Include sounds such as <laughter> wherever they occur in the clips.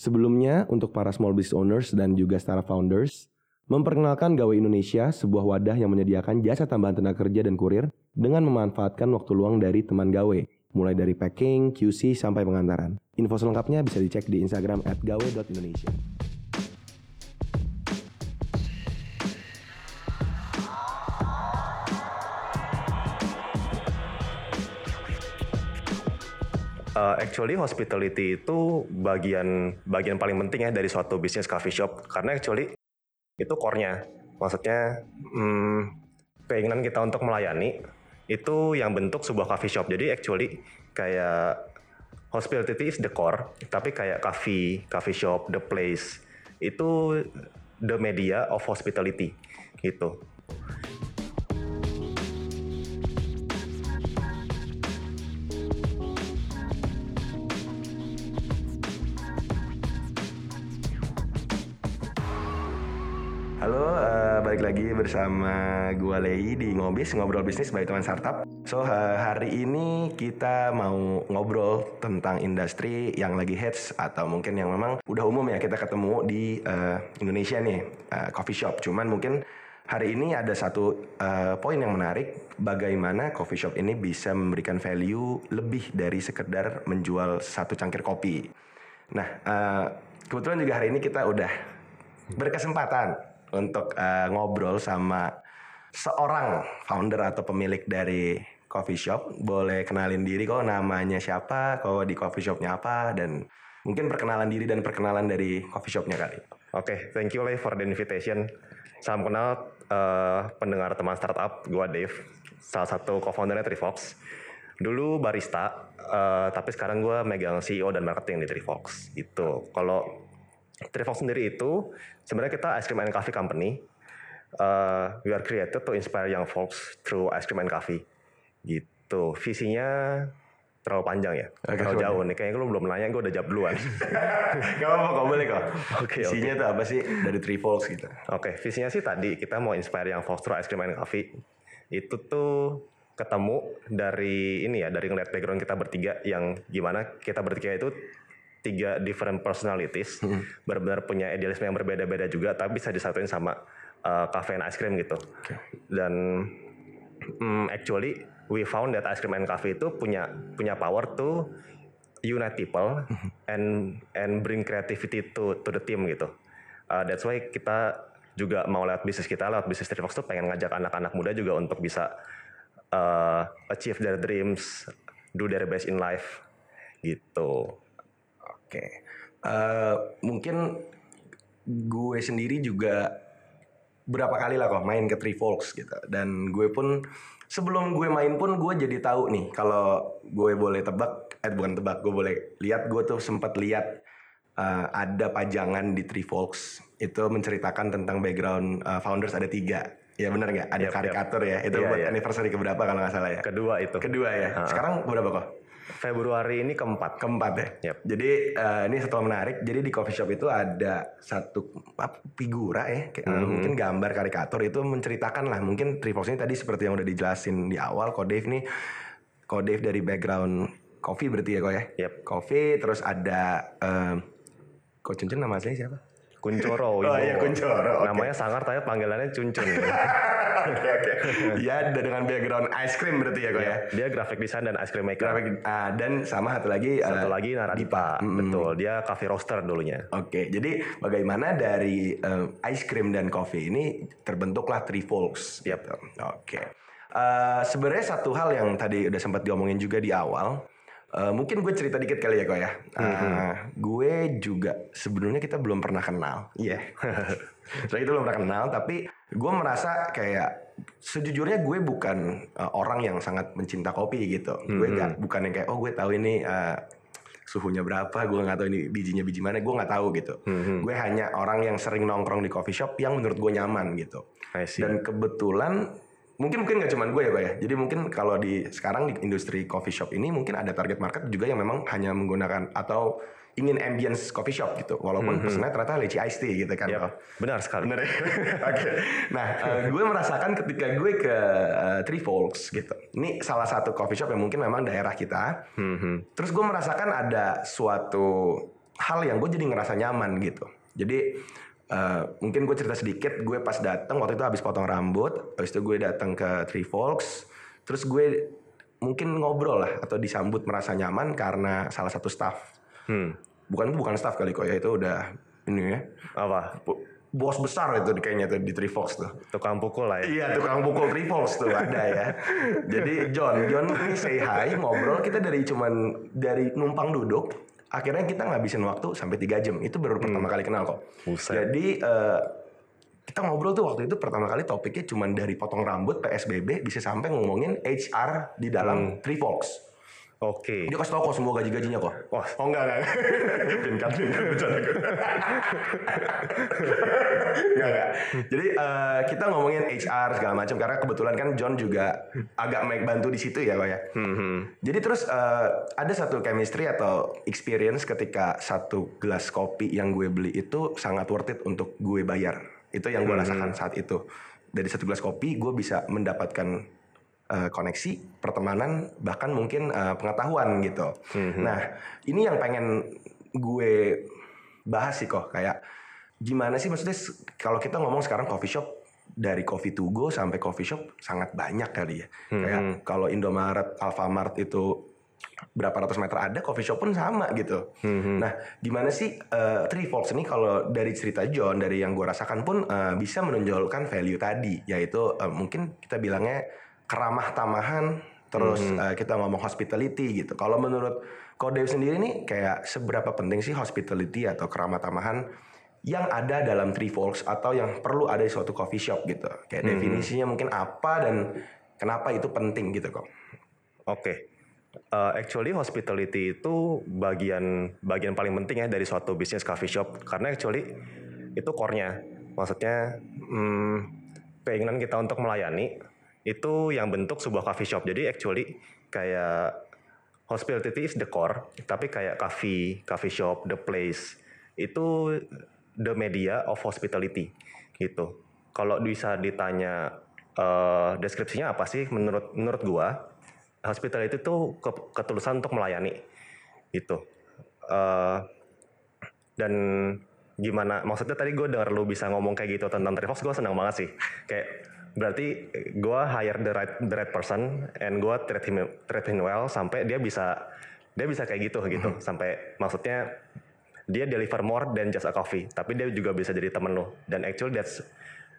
Sebelumnya, untuk para small business owners dan juga startup founders, memperkenalkan Gawe Indonesia, sebuah wadah yang menyediakan jasa tambahan tenaga kerja dan kurir dengan memanfaatkan waktu luang dari teman Gawe, mulai dari packing, QC, sampai pengantaran. Info selengkapnya bisa dicek di Instagram at gawe.indonesia. Uh, actually hospitality itu bagian bagian paling penting ya dari suatu bisnis coffee shop karena actually itu core-nya. Maksudnya hmm, keinginan kita untuk melayani itu yang bentuk sebuah coffee shop. Jadi actually kayak hospitality is the core, tapi kayak coffee, coffee shop, the place itu the media of hospitality gitu. Balik lagi bersama gua Lei di Ngobis, Ngobrol Bisnis by Teman Startup. So, hari ini kita mau ngobrol tentang industri yang lagi hits atau mungkin yang memang udah umum ya kita ketemu di uh, Indonesia nih, uh, coffee shop. Cuman mungkin hari ini ada satu uh, poin yang menarik, bagaimana coffee shop ini bisa memberikan value lebih dari sekedar menjual satu cangkir kopi. Nah, uh, kebetulan juga hari ini kita udah berkesempatan untuk uh, ngobrol sama seorang founder atau pemilik dari coffee shop. Boleh kenalin diri kok namanya siapa, kok di coffee shopnya apa, dan mungkin perkenalan diri dan perkenalan dari coffee shopnya kali. Oke, okay, thank you for the invitation. Salam kenal uh, pendengar teman startup, gua Dave, salah satu co-foundernya Trifox. Dulu barista, uh, tapi sekarang gue megang CEO dan marketing di Trifox. Itu kalau Trifox sendiri itu sebenarnya kita ice cream and coffee company. Uh, we are created to inspire young folks through ice cream and coffee. Gitu. Visinya terlalu panjang ya, Agak terlalu jauh nih. Kayaknya lu belum nanya, gue udah jawab duluan. <laughs> Gak apa-apa, kok boleh kok. Oke, okay, visinya okay. tuh apa sih dari Trifox gitu? Oke, okay, visinya sih tadi kita mau inspire young folks through ice cream and coffee. Itu tuh ketemu dari ini ya, dari ngeliat background kita bertiga yang gimana kita bertiga itu tiga different personalities, hmm. benar-benar punya idealisme yang berbeda-beda juga, tapi bisa disatuin sama uh, cafe and ice cream gitu. Okay. Dan um, actually we found that ice cream and cafe itu punya punya power to unite people hmm. and and bring creativity to to the team gitu. Uh, that's why kita juga mau lewat bisnis kita lewat bisnis Trifox tuh pengen ngajak anak-anak muda juga untuk bisa uh, achieve their dreams, do their best in life gitu. Oke, uh, mungkin gue sendiri juga berapa kali lah kok main ke Three Folks gitu. Dan gue pun sebelum gue main pun gue jadi tahu nih kalau gue boleh tebak, eh bukan tebak, gue boleh lihat gue tuh sempat lihat uh, ada pajangan di Three Folks itu menceritakan tentang background uh, founders ada tiga. Ya benar nggak? Ada yep, karikatur yep. ya. Itu yeah, buat yeah. anniversary keberapa kalau nggak salah ya? Kedua itu. Kedua ya. Uh -huh. Sekarang berapa kok? Februari ini keempat. Keempat ya. Yep. Jadi uh, ini satu menarik. Jadi di coffee shop itu ada satu apa, figura ya, kayak, mm -hmm. mungkin gambar karikatur itu menceritakan lah. Mungkin Trifox ini tadi seperti yang udah dijelasin di awal. Kok Dave nih, kok Dave dari background coffee berarti ya kok ya. Yep. Coffee terus ada um, kok Cuncun nama aslinya siapa? Kuncoro. oh iya Kuncoro. Okay. Namanya sangar tapi panggilannya Cuncun. <laughs> Oke oke. Ya dengan background ice cream berarti ya kok ya. Dia graphic design dan ice cream maker. Graphic, uh, dan sama satu lagi satu uh, lagi Naradipa. Mm, Betul. Dia coffee roaster dulunya. Oke. Okay. Jadi bagaimana dari uh, ice cream dan coffee ini terbentuklah Three Folks. Yep. Oke. Okay. Uh, Sebenarnya satu hal yang tadi udah sempat diomongin juga di awal Uh, mungkin gue cerita dikit kali ya kok ya. Uh, mm-hmm. Gue juga sebenarnya kita belum pernah kenal. Iya. <laughs> Yeah. so itu belum pernah kenal, tapi gue merasa kayak sejujurnya gue bukan uh, orang yang sangat mencinta kopi gitu. Mm-hmm. Gue gak bukan yang kayak oh gue tahu ini uh, suhunya berapa, gue nggak tahu ini bijinya biji mana, gue nggak tahu gitu. Mm-hmm. Gue hanya orang yang sering nongkrong di coffee shop yang menurut gue nyaman gitu. Dan kebetulan mungkin mungkin nggak cuma gue ya pak ya. Jadi mungkin kalau di sekarang di industri coffee shop ini mungkin ada target market juga yang memang hanya menggunakan atau ingin ambience coffee shop gitu. Walaupun mm -hmm. pesennya ternyata leci iced tea gitu kan yep, benar sekali. Benar ya? <laughs> Oke. Okay. nah <laughs> uh, gue merasakan ketika gue ke uh, Three Folks gitu. Ini salah satu coffee shop yang mungkin memang daerah kita. Mm -hmm. terus gue merasakan ada suatu hal yang gue jadi ngerasa nyaman gitu. Jadi uh, mungkin gue cerita sedikit, gue pas datang waktu itu habis potong rambut, habis itu gue datang ke Three Folks, terus gue mungkin ngobrol lah atau disambut merasa nyaman karena salah satu staff. Hmm. Bukan bukan staff kali kok ya itu udah ini ya. Apa? bos besar itu kayaknya tuh di Trifox tuh. Tukang pukul lah ya. Iya, tukang pukul Trifox tuh ada ya. Jadi John, John ini say hi, ngobrol kita dari cuman dari numpang duduk, akhirnya kita ngabisin waktu sampai tiga jam. Itu baru hmm. pertama kali kenal kok. Buset. Jadi uh, kita ngobrol tuh waktu itu pertama kali topiknya cuman dari potong rambut PSBB bisa sampai ngomongin HR di dalam hmm. Trifox. Oke. Okay. Dia kasih tau kok semua gaji-gajinya kok. Wah, oh enggak enggak. <laughs> pinkan pinkan bercanda <laughs> enggak enggak. Jadi uh, kita ngomongin HR segala macam karena kebetulan kan John juga agak make bantu di situ ya kok ya. hmm Jadi terus uh, ada satu chemistry atau experience ketika satu gelas kopi yang gue beli itu sangat worth it untuk gue bayar. Itu yang gue hmm rasakan saat itu. Dari satu gelas kopi gue bisa mendapatkan uh, koneksi, pertemanan, bahkan mungkin uh, pengetahuan gitu. Mm-hmm. Nah, ini yang pengen gue bahas sih kok kayak gimana sih maksudnya kalau kita ngomong sekarang coffee shop dari coffee to go sampai coffee shop sangat banyak kali ya. Mm-hmm. Kayak kalau Indomaret, Alfamart itu berapa ratus meter ada coffee shop pun sama gitu. Mm-hmm. Nah, gimana sih uh, Three Folks ini kalau dari cerita John dari yang gue rasakan pun uh, bisa menonjolkan value tadi yaitu uh, mungkin kita bilangnya keramah tamahan terus mm -hmm. uh, kita ngomong hospitality gitu. Kalau menurut Kodev sendiri nih kayak seberapa penting sih hospitality atau keramah tamahan yang ada dalam Three Folks atau yang perlu ada di suatu coffee shop gitu. Kayak mm -hmm. definisinya mungkin apa dan kenapa itu penting gitu kok. Oke. Okay. Uh, eh, actually hospitality itu bagian bagian paling penting ya dari suatu bisnis coffee shop karena actually itu core-nya. Maksudnya hmm, keinginan kita untuk melayani itu yang bentuk sebuah coffee shop. Jadi actually kayak hospitality is the core, tapi kayak coffee, coffee shop, the place itu the media of hospitality gitu. Kalau bisa ditanya uh, deskripsinya apa sih menurut menurut gua hospitality itu ke, ketulusan untuk melayani gitu. Uh, dan gimana maksudnya tadi gue dengar lu bisa ngomong kayak gitu tentang Trevox gue senang banget sih kayak berarti gue hire the right the right person and gue treat him treat him well sampai dia bisa dia bisa kayak gitu gitu mm-hmm. sampai maksudnya dia deliver more than just a coffee tapi dia juga bisa jadi temen lo dan actually that's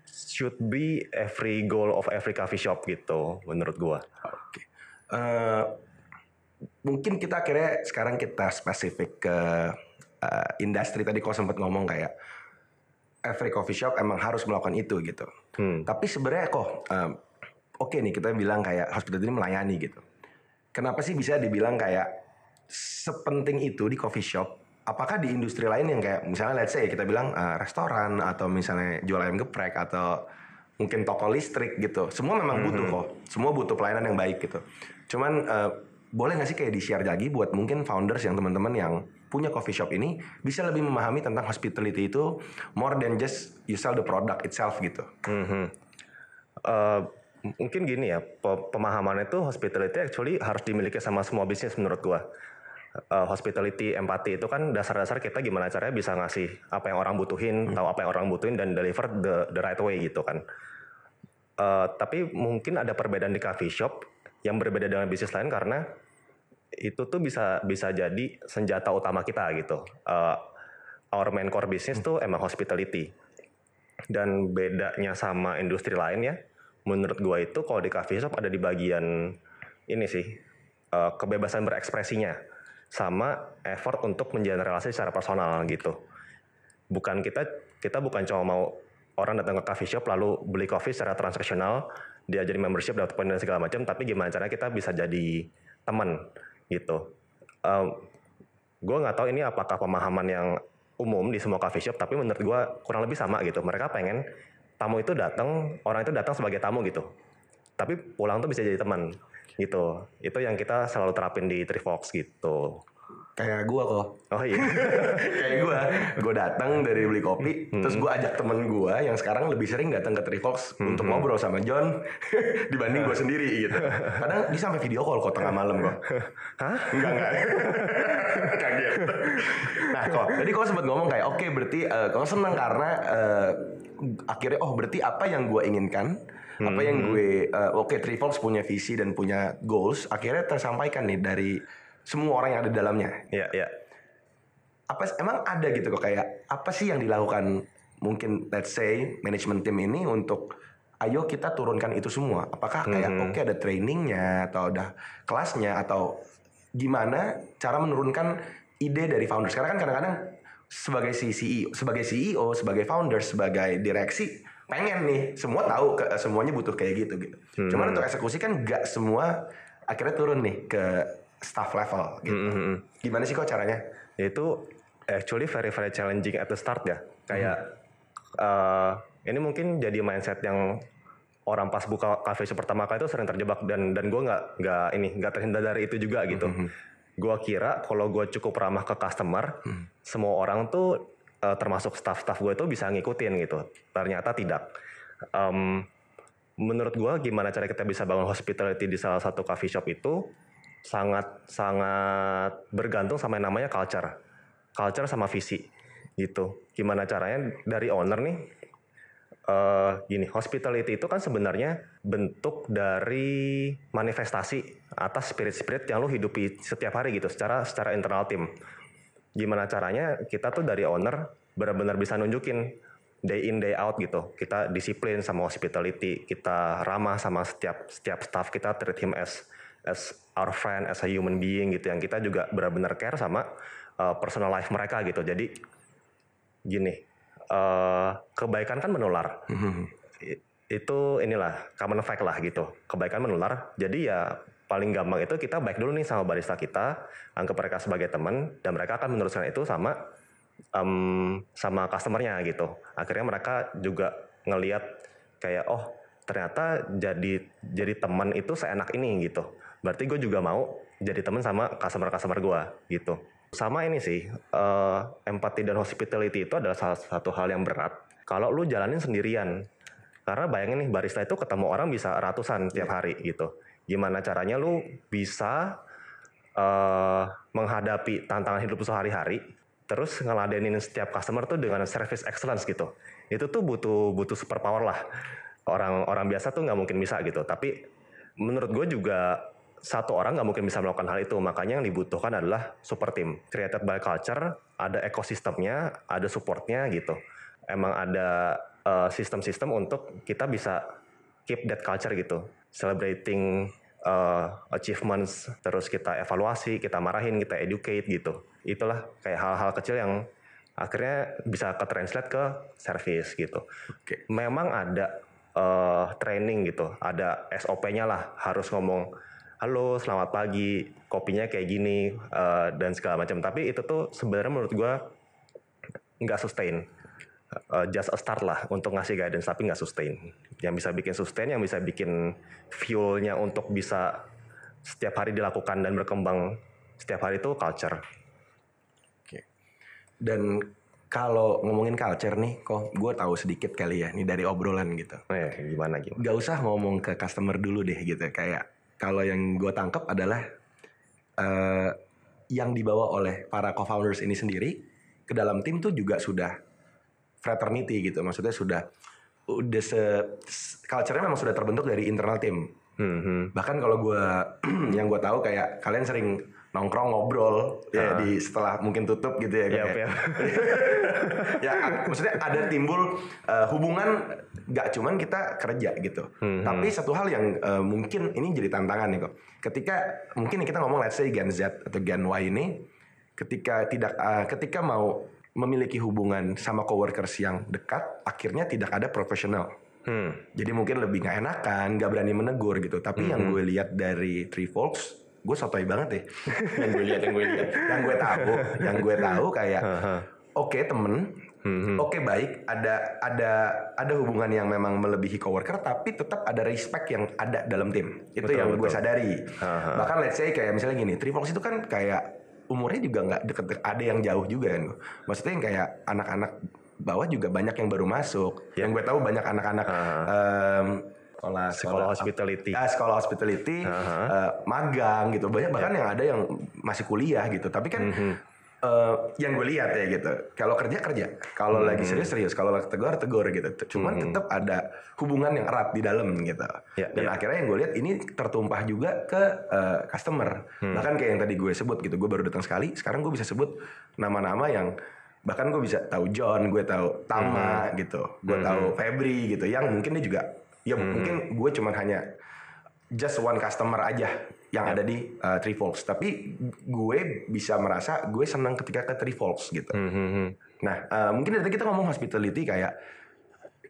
should be every goal of every coffee shop gitu menurut gue. Oke. Okay. Uh, eh, mungkin kita akhirnya sekarang kita spesifik ke uh, industri tadi kau sempat ngomong kayak every coffee shop emang harus melakukan itu gitu. Hmm. Tapi sebenarnya kok um, oke okay nih kita bilang kayak hospitality ini melayani gitu. Kenapa sih bisa dibilang kayak sepenting itu di coffee shop? Apakah di industri lain yang kayak misalnya let's say kita bilang uh, restoran atau misalnya jual ayam geprek atau mungkin toko listrik gitu. Semua memang hmm. butuh kok. Semua butuh pelayanan yang baik gitu. Cuman uh, boleh nggak sih kayak di share lagi buat mungkin founders yang teman-teman yang punya coffee shop ini bisa lebih memahami tentang hospitality itu more than just you sell the product itself gitu. Mm-hmm. Uh, mungkin gini ya pemahaman itu hospitality actually harus dimiliki sama semua bisnis menurut gua. Uh, hospitality, empati itu kan dasar-dasar kita gimana caranya bisa ngasih apa yang orang butuhin, hmm. tahu apa yang orang butuhin dan deliver the the right way gitu kan. Uh, tapi mungkin ada perbedaan di coffee shop yang berbeda dengan bisnis lain karena itu tuh bisa bisa jadi senjata utama kita gitu. Uh, our main core business tuh emang hospitality. Dan bedanya sama industri lain ya, menurut gua itu kalau di coffee shop ada di bagian ini sih uh, kebebasan berekspresinya sama effort untuk menjalin relasi secara personal gitu. Bukan kita kita bukan cuma mau orang datang ke coffee shop lalu beli coffee secara transaksional, dia jadi membership dapat poin dan segala macam, tapi gimana caranya kita bisa jadi teman gitu. Um, gue nggak tahu ini apakah pemahaman yang umum di semua coffee shop, tapi menurut gue kurang lebih sama gitu. Mereka pengen tamu itu datang, orang itu datang sebagai tamu gitu. Tapi pulang tuh bisa jadi teman gitu. Itu yang kita selalu terapin di Trifox gitu. Kayak gua kok. Oh iya. <laughs> kayak gue gue datang dari beli kopi terus gue ajak temen gue yang sekarang lebih sering datang ke Trivox untuk ngobrol sama John <laughs> dibanding gue <laughs> sendiri gitu. Kadang dia sampai video call kok tengah malam kok. Hah? enggak enggak. Kaget. Nah kok? Tadi kau sempat ngomong kayak oke berarti eh, kau senang karena eh, akhirnya oh berarti apa yang gue inginkan apa yang gue eh, oke Trivox punya visi dan punya goals akhirnya tersampaikan nih dari semua orang yang ada di dalamnya. Iya, iya. apa emang ada gitu kok kayak apa sih yang dilakukan mungkin let's say manajemen tim ini untuk ayo kita turunkan itu semua. Apakah kayak oke ada trainingnya atau ada kelasnya atau gimana cara menurunkan ide dari founders? Karena kan kadang-kadang sebagai si CEO sebagai CEO sebagai founder sebagai direksi pengen nih semua tahu ke, semuanya butuh kayak gitu gitu. Cuman untuk eksekusi kan gak semua akhirnya turun nih ke staff level gitu Mm-hmm. gimana sih kok caranya Itu actually very very challenging at the start ya. Kayak eh, ini mungkin jadi mindset yang orang pas buka cafe shop pertama kali itu sering terjebak dan dan gue nggak nggak ini nggak terhindar dari itu juga gitu. Gue kira kalau gue cukup ramah ke customer, semua orang tuh eh, termasuk staff-staff gue tuh bisa ngikutin gitu. Ternyata tidak. Em, menurut gue gimana cara kita bisa bangun hospitality di salah satu coffee shop itu sangat sangat bergantung sama yang namanya culture, culture sama visi gitu. Gimana caranya dari owner nih? eh gini, hospitality itu kan sebenarnya bentuk dari manifestasi atas spirit-spirit yang lo hidupi setiap hari gitu, secara secara internal tim. Gimana caranya kita tuh dari owner benar-benar bisa nunjukin day in day out gitu. Kita disiplin sama hospitality, kita ramah sama setiap setiap staff kita treat him as as our friend, as a human being gitu. Yang kita juga benar-benar care sama uh, personal life mereka gitu. Jadi gini, uh, kebaikan kan menular. I- Itu inilah common fact lah gitu. Kebaikan menular. Jadi ya paling gampang itu kita baik dulu nih sama barista kita, anggap mereka sebagai teman dan mereka akan meneruskan itu sama em, sama customernya gitu. Akhirnya mereka juga ngelihat kayak oh ternyata jadi jadi teman itu seenak ini gitu. Berarti gue juga mau jadi teman sama customer-customer gue gitu. Sama ini sih eh, empati dan hospitality itu adalah salah satu hal yang berat. Kalau lu jalanin sendirian, karena bayangin nih barista itu ketemu orang bisa ratusan tiap hari gitu. Gimana caranya lu bisa eh, menghadapi tantangan hidup sehari-hari, terus ngeladenin setiap customer tuh dengan service excellence gitu. Itu tuh butuh butuh super power lah. Orang orang biasa tuh nggak mungkin bisa gitu. Tapi menurut gue juga satu orang nggak mungkin bisa melakukan hal itu. Makanya yang dibutuhkan adalah super team. Created by culture, ada ekosistemnya, ada supportnya gitu. Emang ada eh, sistem-sistem untuk kita bisa keep that culture gitu. Celebrating eh, achievements, terus kita evaluasi, kita marahin, kita educate gitu. Itulah kayak hal-hal kecil yang akhirnya bisa ke translate ke service gitu. Oke. Memang ada eh, training gitu, ada SOP-nya lah, harus ngomong halo selamat pagi, kopinya kayak gini eh, dan segala macam. Tapi itu tuh sebenarnya menurut gua nggak sustain. Uh, just a start lah untuk ngasih guidance tapi nggak sustain. Yang bisa bikin sustain, yang bisa bikin fuelnya untuk bisa setiap hari dilakukan dan berkembang setiap hari itu culture. Oke. Dan kalau ngomongin culture nih, kok gue tahu sedikit kali ya, nih dari obrolan gitu. Eh, gimana gimana? Gak usah ngomong ke customer dulu deh gitu. Kayak kalau yang gue tangkap adalah eh, yang dibawa oleh para co-founders ini sendiri ke dalam tim tuh juga sudah fraternity gitu. Maksudnya sudah udah se, se- culture-nya memang sudah terbentuk dari internal tim. Hmm, hmm. Bahkan kalau gue <clears throat> yang gue tahu kayak kalian sering nongkrong ngobrol ya di setelah mungkin tutup gitu ya. Kayak- yap. <laughs> ya ak- maksudnya ada timbul uh, hubungan gak cuman kita kerja gitu. Tapi satu hal yang uh, mungkin ini jadi tantangan nih kok. Ketika mungkin kita ngomong let's say Gen Z atau Gen Y ini ketika tidak uh, ketika mau memiliki hubungan sama coworkers yang dekat akhirnya tidak ada profesional. Hmm. jadi mungkin lebih nggak enakan, nggak berani menegur gitu. Tapi yang gue lihat dari Three Folks, gue sotoy banget deh. <laughs> yang gue lihat, yang gue lihat, yang gue tahu, yang gue tahu kayak, oke temen, oke baik, ada ada ada hubungan yang memang melebihi coworker, tapi tetap ada respect yang ada dalam tim. Itu Betul, yang gue sadari. Aha. Bahkan let's say kayak misalnya gini, Folks itu kan kayak umurnya juga nggak deket ada yang jauh juga kan. Maksudnya yang kayak anak-anak bawah juga banyak yang baru masuk. Ya. yang gue tahu banyak anak-anak sekolah Sekolah hospitality. Ah, sekolah hospitality eh, magang gitu. Banyak bahkan yang ada yang masih kuliah gitu. Tapi kan eh, yang gue lihat ya gitu kalau kerja kerja. Kalau lagi serius serius. Kalau lagi tegur tegur gitu. Cuman tetap ada hubungan yang erat di dalam gitu. Ya, dan ya. akhirnya yang gue lihat ini tertumpah juga ke eh, customer. Bahkan kayak yang tadi gue sebut gitu gue baru datang sekali sekarang gue bisa sebut nama-nama yang bahkan gue bisa tahu John gue tahu Tama gitu gue tahu Febri gitu. Yang mungkin dia juga ya mungkin gue cuman hanya just one customer aja yang ada di uh, Trifolks tapi gue bisa merasa gue senang ketika ke Trifolks gitu. Hmm, nah uh, mungkin dari tadi kita ngomong hospitality kayak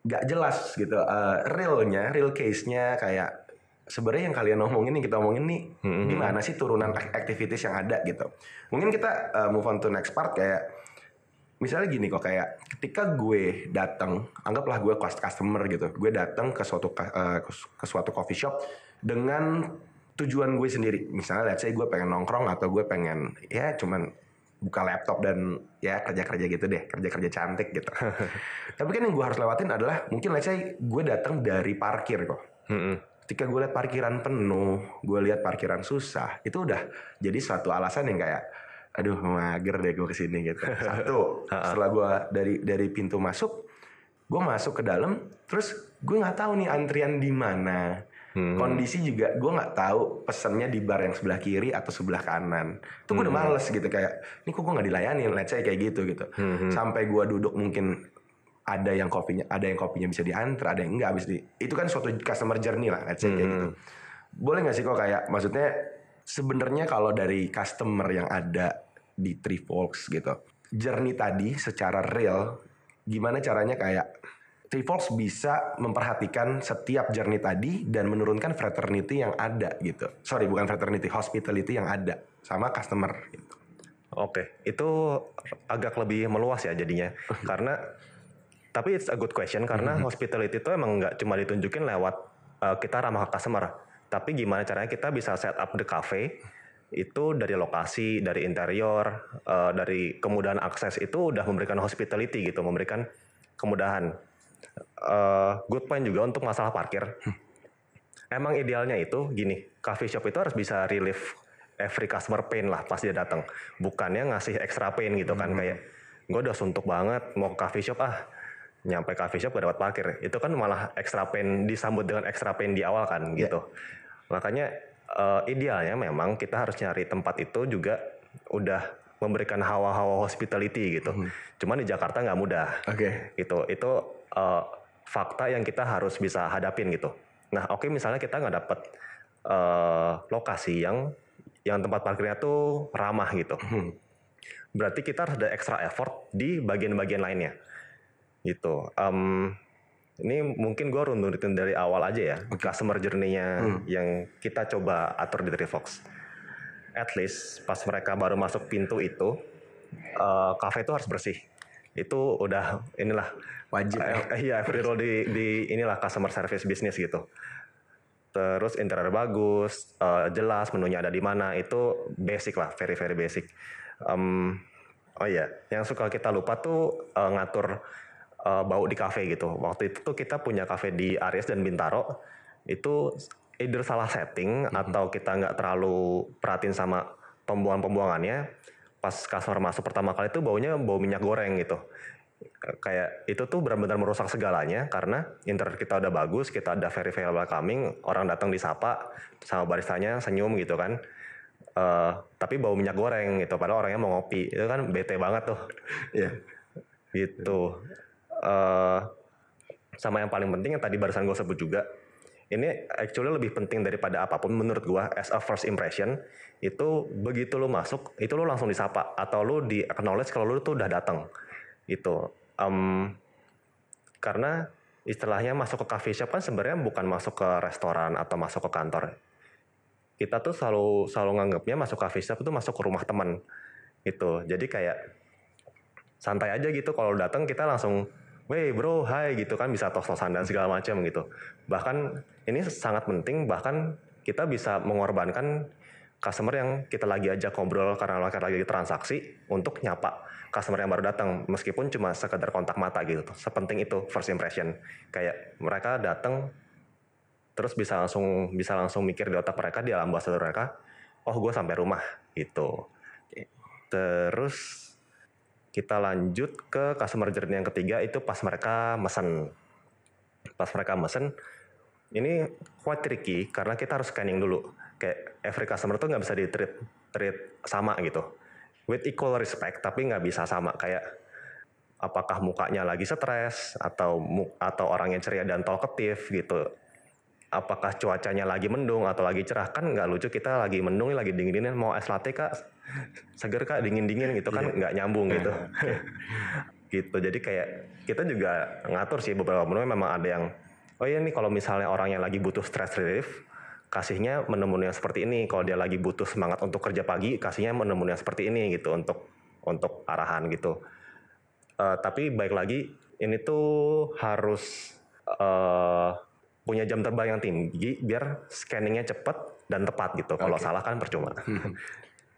gak jelas gitu. Uh, realnya real case-nya kayak sebenarnya yang kalian ngomongin yang kita omongin nih gimana sih turunan ak- activities yang ada gitu. Mungkin kita uh, move on to next part kayak misalnya gini kok kayak ketika gue datang anggaplah gue customer gitu. Gue datang ke suatu eh, su- ke suatu coffee shop dengan tujuan gue sendiri. Misalnya let's say gue pengen nongkrong atau gue pengen ya cuman buka laptop dan ya kerja kerja gitu deh kerja kerja cantik gitu. <laughs> Tapi kan yang gue harus lewatin adalah mungkin let's say gue datang dari parkir kok. Hmm, ketika gue lihat parkiran penuh, gue lihat parkiran susah, itu udah jadi suatu alasan yang kayak, aduh mager deh gue ke sini gitu. <laughs> Satu, setelah gue dari dari pintu masuk, gue masuk ke dalam, terus gue nggak tahu nih antrian di mana. Kondisi juga gue nggak tahu pesennya di bar yang sebelah kiri atau sebelah kanan. Itu gue udah males gitu kayak, ini kok gue nggak dilayani, let's say kayak gitu gitu. Sampai gue duduk mungkin ada yang kopinya ada yang kopinya bisa diantar ada yang enggak habis di itu kan suatu customer journey lah let's say kayak gitu. Boleh nggak sih kok kayak maksudnya sebenarnya kalau dari customer yang ada di Trifolks gitu journey tadi secara real gimana caranya kayak Trifolks bisa memperhatikan setiap journey tadi dan menurunkan fraternity yang ada gitu sorry bukan fraternity hospitality yang ada sama customer gitu Oke, itu agak lebih meluas ya jadinya. <laughs> karena tapi it's a good question karena hospitality itu emang nggak cuma ditunjukin lewat uh, kita ramah ke customer, tapi gimana caranya kita bisa set up the cafe itu dari lokasi, dari interior, uh, dari kemudahan akses itu udah memberikan hospitality gitu, memberikan kemudahan. Uh, good point juga untuk masalah parkir. Emang idealnya itu gini, coffee shop itu harus bisa relieve every customer pain lah pas dia datang. Bukannya ngasih extra pain gitu kan kayak gue udah suntuk banget mau ke coffee shop ah nyampe coffee shop gak dapat parkir. Itu kan malah extra pain disambut dengan extra pain di awal kan gitu. Makanya eh, idealnya memang kita harus nyari tempat itu juga udah memberikan hawa-hawa hospitality gitu. Cuman di Jakarta nggak mudah oke gitu itu eh, fakta yang kita harus bisa hadapin gitu. Nah oke misalnya kita nggak dapet eh, lokasi yang yang tempat parkirnya tuh ramah gitu. Berarti kita harus ada extra effort di bagian-bagian lainnya. Gitu. Em, ini mungkin gue runtutin dari awal aja ya customer journey-nya yang kita coba atur di Trifox at least pas mereka baru masuk pintu itu eh, cafe itu harus bersih itu udah inilah. Wajib ya. Eh, iya every role di, di inilah customer service business gitu. Terus interior bagus eh, jelas menunya ada di mana. Itu basic lah very very basic. Em, oh iya yang suka kita lupa tuh eh, ngatur eh, bau di cafe gitu. Waktu itu tuh kita punya cafe di Aries dan Bintaro. Itu either salah setting atau kita nggak terlalu perhatiin sama pembuangan-pembuangannya pas customer masuk pertama kali itu baunya bau minyak goreng gitu kayak itu tuh benar-benar merusak segalanya karena internet kita udah bagus, kita ada very very welcoming, orang datang disapa sama baristanya senyum gitu kan. Eh, tapi bau minyak goreng gitu, padahal orangnya mau ngopi, itu kan bete banget tuh, Iya. gitu. Eh, sama yang paling penting yang tadi barusan gue sebut juga, ini actually lebih penting daripada apa pun menurut gue as a first impression itu begitu lu masuk itu lu langsung disapa atau lu di acknowledge kalau lu tuh udah datang itu Em, karena istilahnya masuk ke coffee shop kan sebenarnya bukan masuk ke restoran atau masuk ke kantor. Kita tuh selalu selalu nganggapnya masuk coffee shop itu masuk ke rumah teman gitu. Jadi kayak santai aja gitu kalau datang kita langsung Wey bro, hai gitu kan bisa tos-tosan dan segala macam gitu. Bahkan ini sangat penting bahkan kita bisa mengorbankan customer yang kita lagi ajak ngobrol karena mereka lagi transaksi untuk nyapa customer yang baru datang meskipun cuma sekedar kontak mata gitu. Sepenting itu first impression. Kayak mereka datang terus bisa langsung bisa langsung mikir di otak mereka di alam bahasa mereka, oh gue sampai rumah gitu. Terus kita lanjut ke customer journey yang ketiga itu pas mereka mesen. Pas mereka mesen, ini quite tricky karena kita harus scanning dulu. Kayak every customer tuh nggak bisa di treat treat sama gitu. With equal respect tapi nggak bisa sama. Kayak apakah mukanya lagi stres atau atau orangnya ceria dan talkative gitu apakah cuacanya lagi mendung atau lagi cerah kan nggak lucu kita lagi mendung lagi dingin dingin mau es latte kak seger kak dingin dingin gitu kan iya. nggak nyambung gitu <laughs> gitu jadi kayak kita juga ngatur sih beberapa menu memang ada yang oh iya nih kalau misalnya orang yang lagi butuh stress relief kasihnya menu-menu yang seperti ini. Kalau dia lagi butuh semangat untuk kerja pagi, kasihnya menu-menu yang seperti ini gitu untuk untuk arahan gitu. Uh, tapi baik lagi ini tuh harus uh, punya jam terbang yang tinggi biar scanningnya cepat dan tepat gitu. Kalau okay. salah kan percuma. <laughs>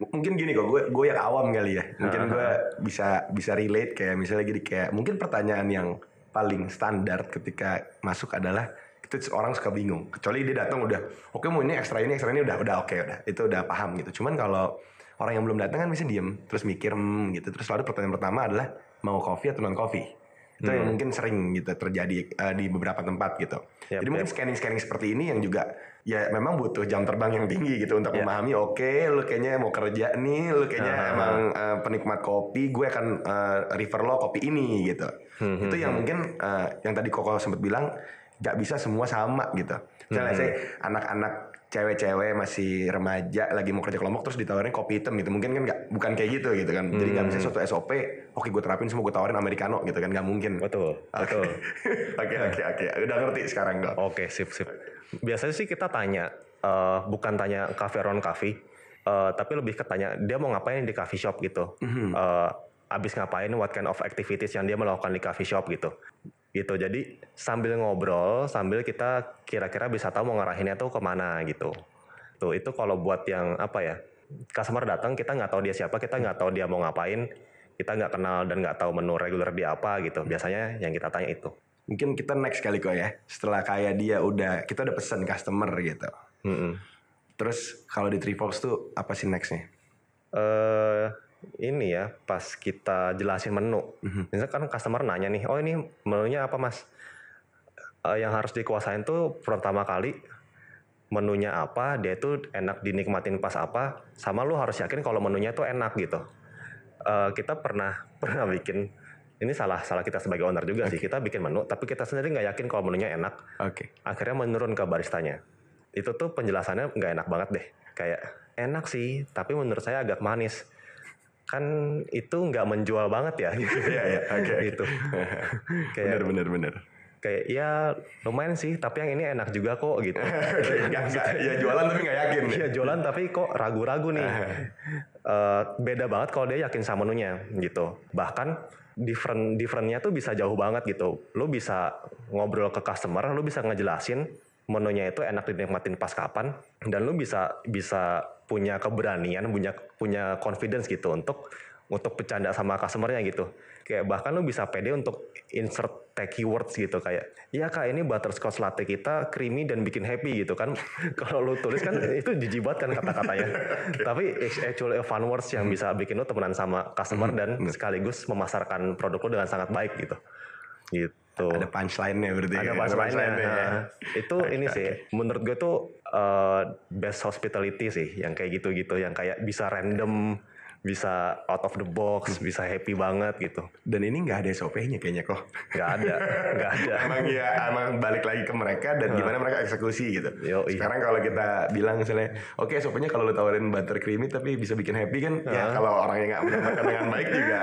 mungkin gini kok, gue gue yang awam kali ya. Mungkin uh -huh. gue bisa bisa relate kayak misalnya gini kayak mungkin pertanyaan yang paling standar ketika masuk adalah itu orang suka bingung kecuali dia datang udah oke okay, mau ini ekstra ini ekstra ini udah udah oke okay, udah itu udah paham gitu cuman kalau orang yang belum datang kan bisa diem terus mikir hmm, gitu terus lalu pertanyaan pertama adalah mau kopi atau non kopi itu hmm. yang mungkin sering gitu terjadi uh, di beberapa tempat gitu yep, jadi yep. mungkin scanning scanning seperti ini yang juga ya memang butuh jam terbang yang tinggi gitu untuk yeah. memahami oke okay, lu kayaknya mau kerja nih lu kayaknya uh, emang uh, penikmat kopi gue akan uh, refer lo kopi ini gitu hmm, itu hmm, yang hmm. mungkin uh, yang tadi koko sempat bilang nggak bisa semua sama gitu. Misalnya hmm. saya anak-anak cewek-cewek masih remaja lagi mau kerja kelompok terus ditawarin kopi hitam gitu. Mungkin kan nggak bukan kayak gitu gitu kan. Jadi nggak bisa hmm. suatu SOP oke gue terapin semua gue tawarin americano gitu kan. Nggak mungkin. Betul betul. <laughs> Oke oke oke. Udah ngerti sekarang dong oke okay, sip sip. Biasanya sih kita tanya uh, bukan tanya cafe around coffee uh, tapi lebih ke tanya dia mau ngapain di coffee shop? gitu. Mm -hmm. uh, abis ngapain what kind of activities yang dia melakukan di coffee shop gitu. Gitu jadi sambil ngobrol sambil kita kira-kira bisa tahu mau ngarahinnya tuh ke mana gitu. Tuh itu kalau buat yang apa ya customer datang kita nggak tahu dia siapa kita nggak tahu dia mau ngapain kita nggak kenal dan nggak tahu menu reguler dia apa gitu. Biasanya yang kita tanya itu. Mungkin kita next kali kok ya. Setelah kayak dia udah kita udah pesen customer gitu. Mm -hmm. terus kalau di Trifox tuh apa sih nextnya? Uh, ini ya pas kita jelasin menu. Mm-hmm. Misalnya kan customer nanya nih, oh ini menunya apa mas? Uh, yang harus dikuasain tuh pertama kali menunya apa, dia tuh enak dinikmatin pas apa, sama lu harus yakin kalau menunya tuh enak gitu. Uh, kita pernah <laughs> pernah bikin ini salah salah kita sebagai owner juga okay. sih kita bikin menu tapi kita sendiri nggak yakin kalau menunya enak. Oke. Okay. Akhirnya menurun ke baristanya. Itu tuh penjelasannya nggak enak banget deh. Kayak enak sih, tapi menurut saya agak manis kan itu nggak menjual banget ya gitu. Iya iya <laughs> oke gitu. <laughs> kayak bener bener bener. Kayak ya lumayan sih, tapi yang ini enak juga kok gitu. <laughs> gak, gak, ya jualan tapi nggak yakin. Iya jualan tapi kok ragu-ragu nih. uh, beda banget kalau dia yakin sama menunya gitu. Bahkan different differentnya tuh bisa jauh banget gitu. Lo bisa ngobrol ke customer, lo bisa ngejelasin menunya itu enak dinikmatin pas kapan dan lu bisa bisa punya keberanian punya punya confidence gitu untuk untuk bercanda sama customernya gitu. Kayak bahkan lu bisa pede untuk insert tag keywords gitu kayak ya kak ini butterscotch latte kita creamy dan bikin happy gitu kan. <laughs> Kalau lu tulis kan itu jijibat kan kata-katanya. <laughs> Tapi actually a fun words yang bisa bikin lu temenan sama customer hmm, dan sekaligus memasarkan produk lu dengan sangat baik gitu. Gitu. Ada punchline-nya berarti. Ada punchline-nya. Punchline nah, itu okay, ini sih, menurut gue tuh uh, best hospitality sih, yang kayak gitu-gitu, yang kayak bisa random bisa out of the box, hmm. bisa happy banget gitu. Dan ini nggak ada SOP-nya kayaknya kok. Nggak ada, nggak ada. <laughs> emang ya, emang balik lagi ke mereka dan gimana mereka eksekusi gitu. Yo, iya. Sekarang kalau kita bilang misalnya, oke okay, SOP-nya kalau lo tawarin butter creamy tapi bisa bikin happy kan, uh. ya kalau orang yang nggak menyampaikan dengan baik juga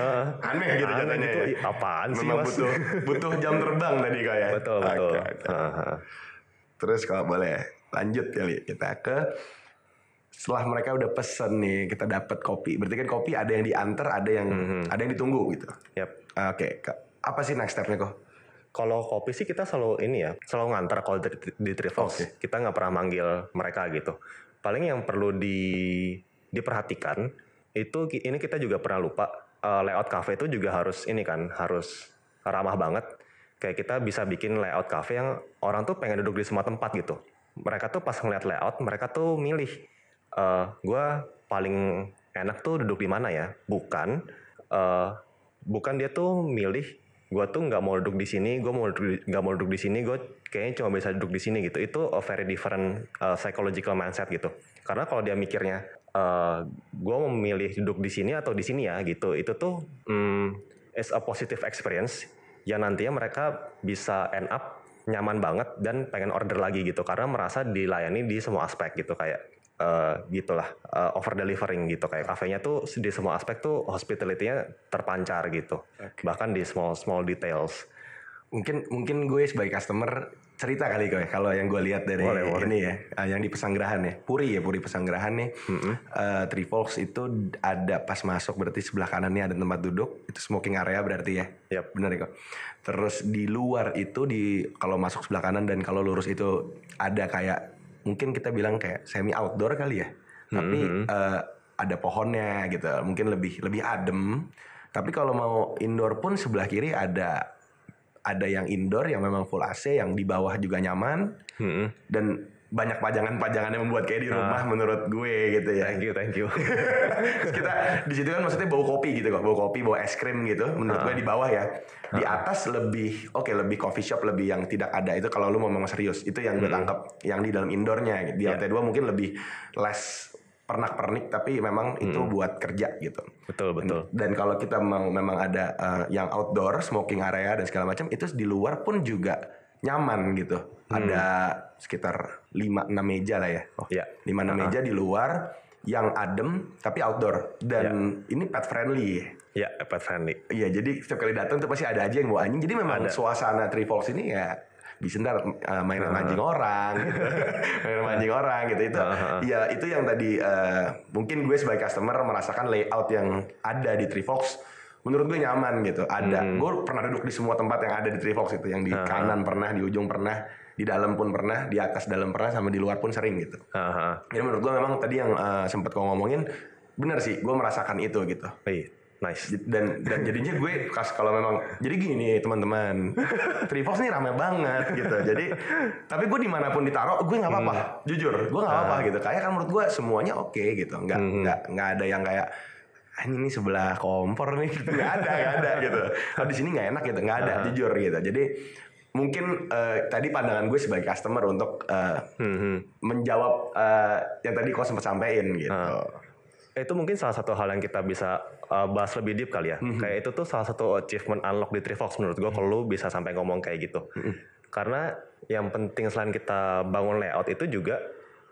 uh. aneh gitu aneh katanya. Gitu, ya. Apaan sih Memang butuh butuh jam terbang tadi kayak. Betul betul. Okay, okay. Uh. Terus kalau boleh lanjut kali kita ke setelah mereka udah pesen nih kita dapat kopi berarti kan kopi ada yang diantar ada yang mm -hmm. ada yang ditunggu gitu yep. oke okay. apa sih next stepnya kok kalau kopi sih kita selalu ini ya selalu ngantar kalau di, di Trivox okay. kita nggak pernah manggil mereka gitu paling yang perlu di diperhatikan itu ini kita juga pernah lupa eh, layout cafe itu juga harus ini kan harus ramah banget kayak kita bisa bikin layout cafe yang orang tuh pengen duduk di semua tempat gitu mereka tuh pas ngeliat layout mereka tuh milih eh gue paling enak tuh duduk di mana ya? Bukan eh bukan dia tuh milih gue tuh nggak mau duduk di sini gue mau nggak mau duduk di sini gue kayaknya cuma bisa duduk di sini gitu. Itu a very different uh, psychological mindset gitu. Karena kalau dia mikirnya uh, gue memilih duduk di sini atau di sini ya gitu itu tuh hmm, is a positive experience yang nantinya mereka bisa end up nyaman banget dan pengen order lagi gitu. Karena merasa dilayani di semua aspek gitu kayak eh, gitulah eh, over delivering gitu. Kayak kafenya tuh di semua aspek tuh hospitality-nya terpancar gitu. Bahkan di small small details Mungkin mungkin gue sebagai customer cerita kali gue kalau yang gue lihat dari Boleh, boleh. ini ya, ah, yang di Pesanggerahan ya, Puri ya, Puri Pesanggerahan nih. Eh, Three Forks itu ada pas masuk berarti sebelah kanannya ada tempat duduk, itu smoking area berarti ya. Yap. Benar ya kok. Terus di luar itu di kalau masuk sebelah kanan dan kalau lurus itu ada kayak mungkin kita bilang kayak semi outdoor kali ya. Tapi eh, ada pohonnya gitu. Mungkin lebih lebih adem. Tapi kalau mau indoor pun sebelah kiri ada ada yang indoor yang memang full AC yang di bawah juga nyaman Mm-mm. dan banyak pajangan-pajangan yang membuat kayak di rumah menurut gue gitu ya. thank you thank you <laughs> kita di situ kan maksudnya bau kopi gitu kok, bau kopi, bau es krim gitu. Menurut gue di bawah ya. Di atas lebih oke lebih coffee shop lebih yang tidak ada itu kalau lu mau memang serius. Itu yang gue tangkap yang di dalam indoornya. Di lantai dua mungkin lebih less pernak-pernik tapi memang itu buat kerja gitu. betul betul Dan kalau kita mau memang ada eh, yang outdoor, smoking area dan segala macam itu di luar pun juga nyaman gitu. Ada sekitar 5 6 meja lah ya. Oh, Iya. 5 6 meja di luar yang adem tapi outdoor dan ini pet friendly. ya pet friendly Iya, jadi setiap kali datang tuh pasti ada aja yang bawa anjing. Jadi memang suasana Three Falls ini ya bisa ntar uh, mainan mancing orang, gitu. <laughs> mainan mancing orang gitu itu. Ya itu yang tadi uh, mungkin gue sebagai customer merasakan layout yang ada di Falls. Menurut gue nyaman gitu. Ada, gue pernah duduk di semua tempat yang ada di Falls itu, yang di kanan pernah, di ujung pernah, di dalam pun pernah, di atas dalam pernah, sama di luar pun sering gitu. Aha. Jadi menurut gue memang tadi yang uh, sempat kau ngomongin benar sih, gue merasakan itu gitu Wih, nice. Dan dan jadinya gue kas kalau memang jadi gini teman-teman. <laughs> Trifox nih rame banget gitu. Jadi tapi gue di mana pun ditaruh gue nggak apa-apa. Jujur gue nggak apa-apa gitu. Kayak kan menurut gue semuanya oke gitu. Nggak nggak nggak ada yang kayak "Ah, ini nih sebelah kompor nih. Gitu <laughs> nggak ada nggak ada gitu. Oh di sini nggak enak gitu. Nggak ada jujur gitu. Jadi mungkin eh, tadi pandangan gue sebagai customer untuk eh, menjawab eh, yang tadi kau sempat sampaikan gitu itu mungkin salah satu hal yang kita bisa uh, bahas lebih deep kali ya. Kayak itu tuh salah satu achievement unlock di Trifox menurut gue kalau lu bisa sampai ngomong kayak gitu. Karena yang penting selain kita bangun layout itu juga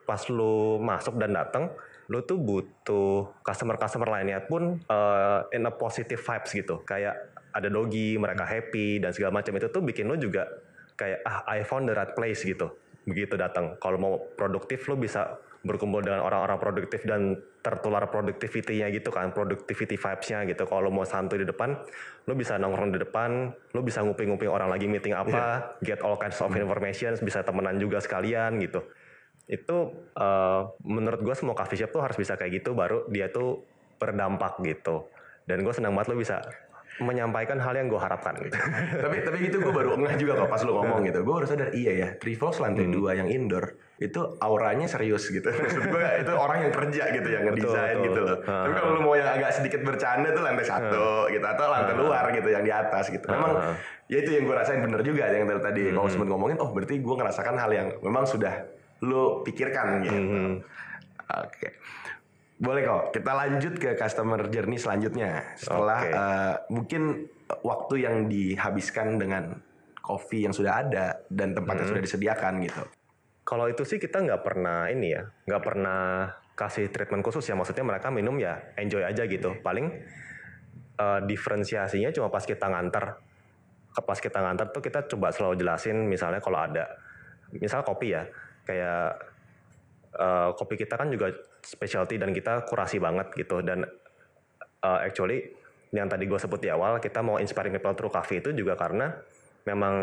pas lu masuk dan datang, lu tuh butuh customer-customer lainnya pun uh, in a positive vibes gitu. Kayak ada doggy, mereka happy dan segala macam itu tuh bikin lu juga kayak ah I found the right place gitu. Begitu datang. Kalau mau produktif lu bisa berkumpul dengan orang-orang produktif dan tertular productivity-nya gitu kan, productivity vibes-nya gitu. Kalau mau santuy di depan, lu bisa nongkrong di depan, lu bisa nguping-nguping orang lagi meeting apa, get all kinds of information, bisa temenan juga sekalian gitu. Itu eh, menurut gue semua coffee shop tuh harus bisa kayak gitu, baru dia tuh berdampak gitu. Dan gue senang banget lu bisa menyampaikan hal yang gue harapkan gitu. tapi tapi gitu gue baru ngeh juga kok pas lu ngomong gitu gue baru sadar iya ya Trifox lantai dua yang indoor itu auranya serius gitu. <laughs> Maksud gue itu orang yang kerja gitu yang ngedesain betul. gitu loh. Tapi kalau lu mau yang agak sedikit bercanda tuh lantai satu gitu atau lantai luar gitu yang di atas gitu. Memang ya itu yang gue rasain bener juga yang tadi tadi. Kalau sempat ngomongin oh berarti gue ngerasakan hal yang memang sudah lu pikirkan gitu. Oke. Boleh kok kita lanjut ke customer journey selanjutnya. Setelah Oke. eh, mungkin waktu yang dihabiskan dengan kopi yang sudah ada dan tempat yang sudah disediakan gitu. Kalau itu sih kita nggak pernah ini ya, nggak pernah kasih treatment khusus ya. Maksudnya mereka minum ya enjoy aja gitu. Paling eh, diferensiasinya cuma pas kita nganter. Ke Pas kita nganter tuh kita coba selalu jelasin misalnya kalau ada, misal kopi ya, kayak eh, kopi kita kan juga specialty dan kita kurasi banget gitu. Dan eh, actually yang tadi gue sebut di awal kita mau inspiring people through coffee itu juga karena memang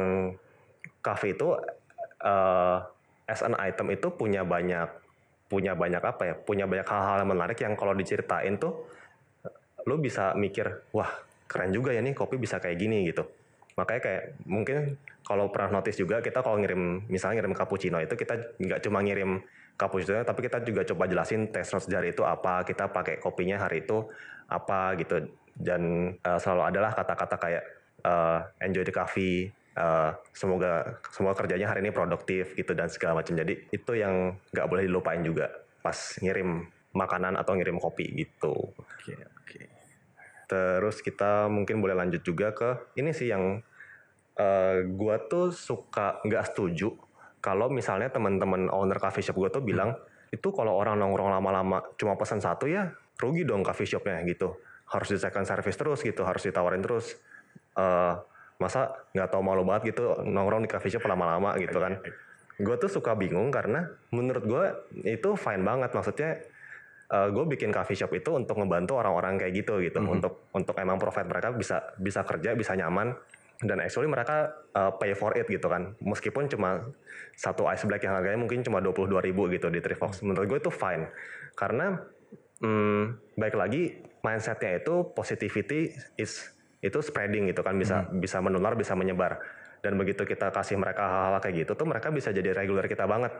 coffee itu eh, as an item itu punya banyak punya banyak apa ya punya banyak hal-hal yang menarik yang kalau diceritain tuh lu bisa mikir wah keren juga ya nih kopi bisa kayak gini gitu. Makanya kayak mungkin kalau pernah notice juga kita kalau ngirim misalnya ngirim cappuccino itu kita nggak cuma ngirim cappuccino tapi kita juga coba jelasin taste notes dari itu apa kita pakai kopinya hari itu apa gitu. Dan uh, selalu adalah kata-kata kayak uh, enjoy the coffee uh, semoga semua kerjanya hari ini produktif gitu dan segala macam. Jadi itu yang nggak boleh dilupain juga pas ngirim makanan atau ngirim kopi gitu. Oke, oke. terus kita mungkin boleh lanjut juga ke ini sih yang uh, gua tuh suka nggak setuju kalau misalnya teman-teman owner coffee shop gua tuh bilang itu kalau orang nongkrong lama-lama cuma pesan satu ya rugi dong coffee shopnya gitu. Harus di second service terus gitu. Harus ditawarin terus. Uh, masa nggak tahu malu banget gitu nongkrong di coffee shop lama-lama gitu kan. Gue tuh suka bingung karena menurut gue itu fine banget. Maksudnya uh, gue bikin coffee shop itu untuk ngebantu orang-orang kayak gitu gitu. Untuk untuk emang profit mereka bisa bisa kerja bisa nyaman. Dan actually mereka uh, pay for it gitu kan. Meskipun cuma satu ice black yang harganya mungkin cuma 22.000 ribu gitu di Trifox. Menurut gue itu fine. Karena hmm, baik lagi mindsetnya itu positivity is itu spreading gitu kan bisa bisa menular bisa menyebar. Dan begitu kita kasih mereka hal-hal kayak gitu tuh mereka bisa jadi reguler kita banget.